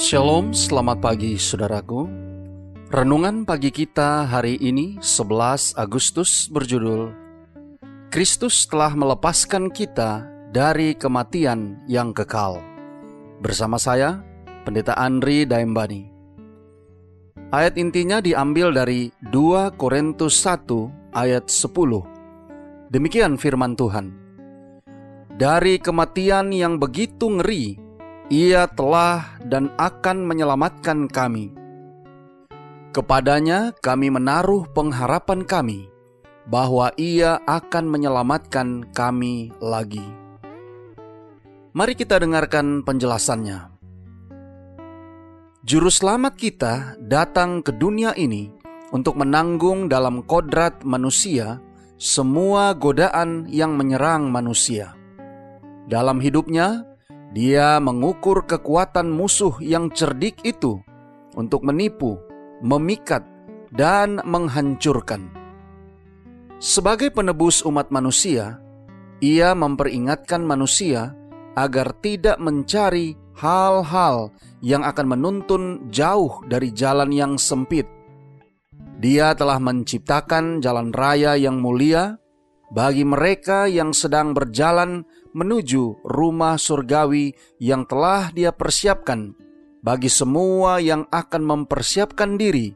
Shalom, selamat pagi saudaraku. Renungan pagi kita hari ini 11 Agustus berjudul Kristus telah melepaskan kita dari kematian yang kekal. Bersama saya, Pendeta Andri Daimbani. Ayat intinya diambil dari 2 Korintus 1 ayat 10. Demikian firman Tuhan. Dari kematian yang begitu ngeri, ia telah dan akan menyelamatkan kami. Kepadanya kami menaruh pengharapan kami bahwa Ia akan menyelamatkan kami lagi. Mari kita dengarkan penjelasannya. Juru selamat kita datang ke dunia ini untuk menanggung dalam kodrat manusia semua godaan yang menyerang manusia. Dalam hidupnya, dia mengukur kekuatan musuh yang cerdik itu untuk menipu, memikat, dan menghancurkan. Sebagai penebus umat manusia, ia memperingatkan manusia agar tidak mencari hal-hal yang akan menuntun jauh dari jalan yang sempit. Dia telah menciptakan jalan raya yang mulia bagi mereka yang sedang berjalan menuju rumah surgawi yang telah Dia persiapkan bagi semua yang akan mempersiapkan diri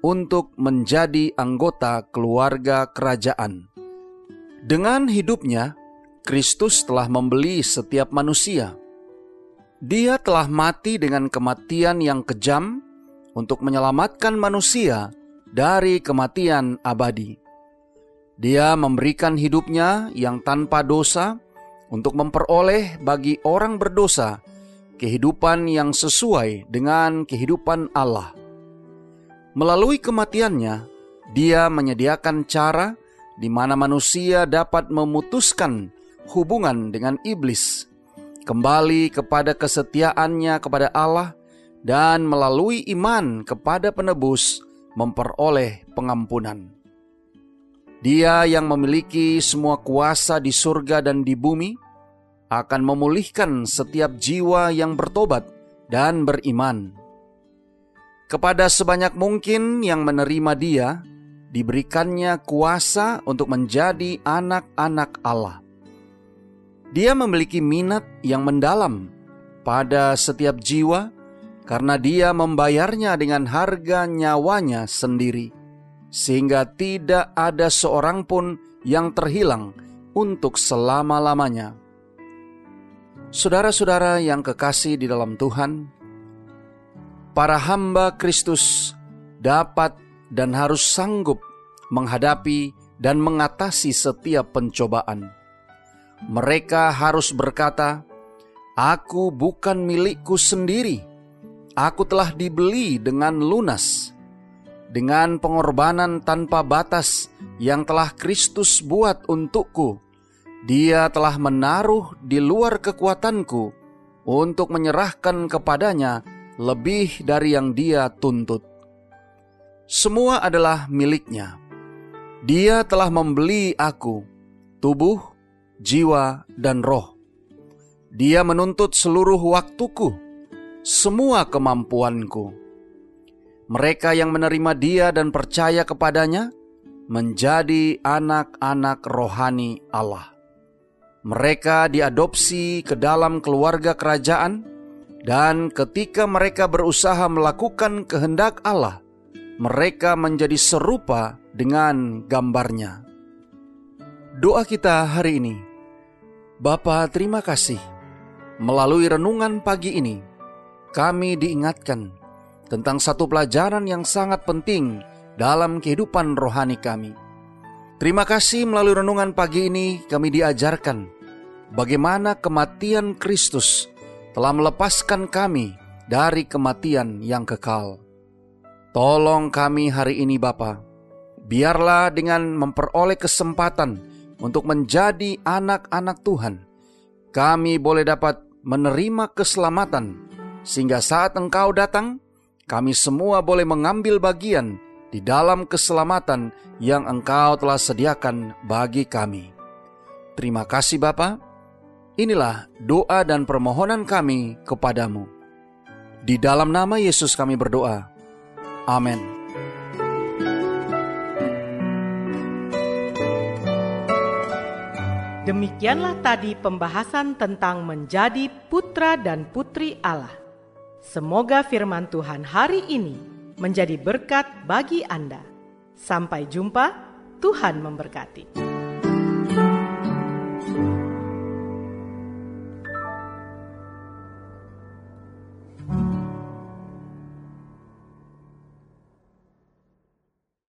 untuk menjadi anggota keluarga kerajaan. Dengan hidupnya, Kristus telah membeli setiap manusia. Dia telah mati dengan kematian yang kejam untuk menyelamatkan manusia dari kematian abadi. Dia memberikan hidupnya yang tanpa dosa untuk memperoleh bagi orang berdosa kehidupan yang sesuai dengan kehidupan Allah. Melalui kematiannya, Dia menyediakan cara di mana manusia dapat memutuskan hubungan dengan iblis, kembali kepada kesetiaannya kepada Allah, dan melalui iman kepada penebus memperoleh pengampunan. Dia yang memiliki semua kuasa di surga dan di bumi akan memulihkan setiap jiwa yang bertobat dan beriman. Kepada sebanyak mungkin yang menerima Dia, diberikannya kuasa untuk menjadi anak-anak Allah. Dia memiliki minat yang mendalam pada setiap jiwa karena Dia membayarnya dengan harga nyawanya sendiri sehingga tidak ada seorang pun yang terhilang untuk selama-lamanya. Saudara-saudara yang kekasih di dalam Tuhan, para hamba Kristus dapat dan harus sanggup menghadapi dan mengatasi setiap pencobaan. Mereka harus berkata, "Aku bukan milikku sendiri, aku telah dibeli dengan lunas." Dengan pengorbanan tanpa batas yang telah Kristus buat untukku. Dia telah menaruh di luar kekuatanku untuk menyerahkan kepadanya lebih dari yang dia tuntut. Semua adalah miliknya. Dia telah membeli aku, tubuh, jiwa, dan roh. Dia menuntut seluruh waktuku, semua kemampuanku mereka yang menerima Dia dan percaya kepadanya menjadi anak-anak rohani Allah. Mereka diadopsi ke dalam keluarga kerajaan, dan ketika mereka berusaha melakukan kehendak Allah, mereka menjadi serupa dengan gambarnya. Doa kita hari ini, Bapa terima kasih. Melalui renungan pagi ini, kami diingatkan tentang satu pelajaran yang sangat penting dalam kehidupan rohani kami. Terima kasih melalui renungan pagi ini kami diajarkan bagaimana kematian Kristus telah melepaskan kami dari kematian yang kekal. Tolong kami hari ini Bapa, biarlah dengan memperoleh kesempatan untuk menjadi anak-anak Tuhan, kami boleh dapat menerima keselamatan, sehingga saat Engkau datang, kami semua boleh mengambil bagian di dalam keselamatan yang Engkau telah sediakan bagi kami. Terima kasih Bapa. Inilah doa dan permohonan kami kepadamu. Di dalam nama Yesus kami berdoa. Amin. Demikianlah tadi pembahasan tentang menjadi putra dan putri Allah. Semoga firman Tuhan hari ini menjadi berkat bagi Anda. Sampai jumpa, Tuhan memberkati.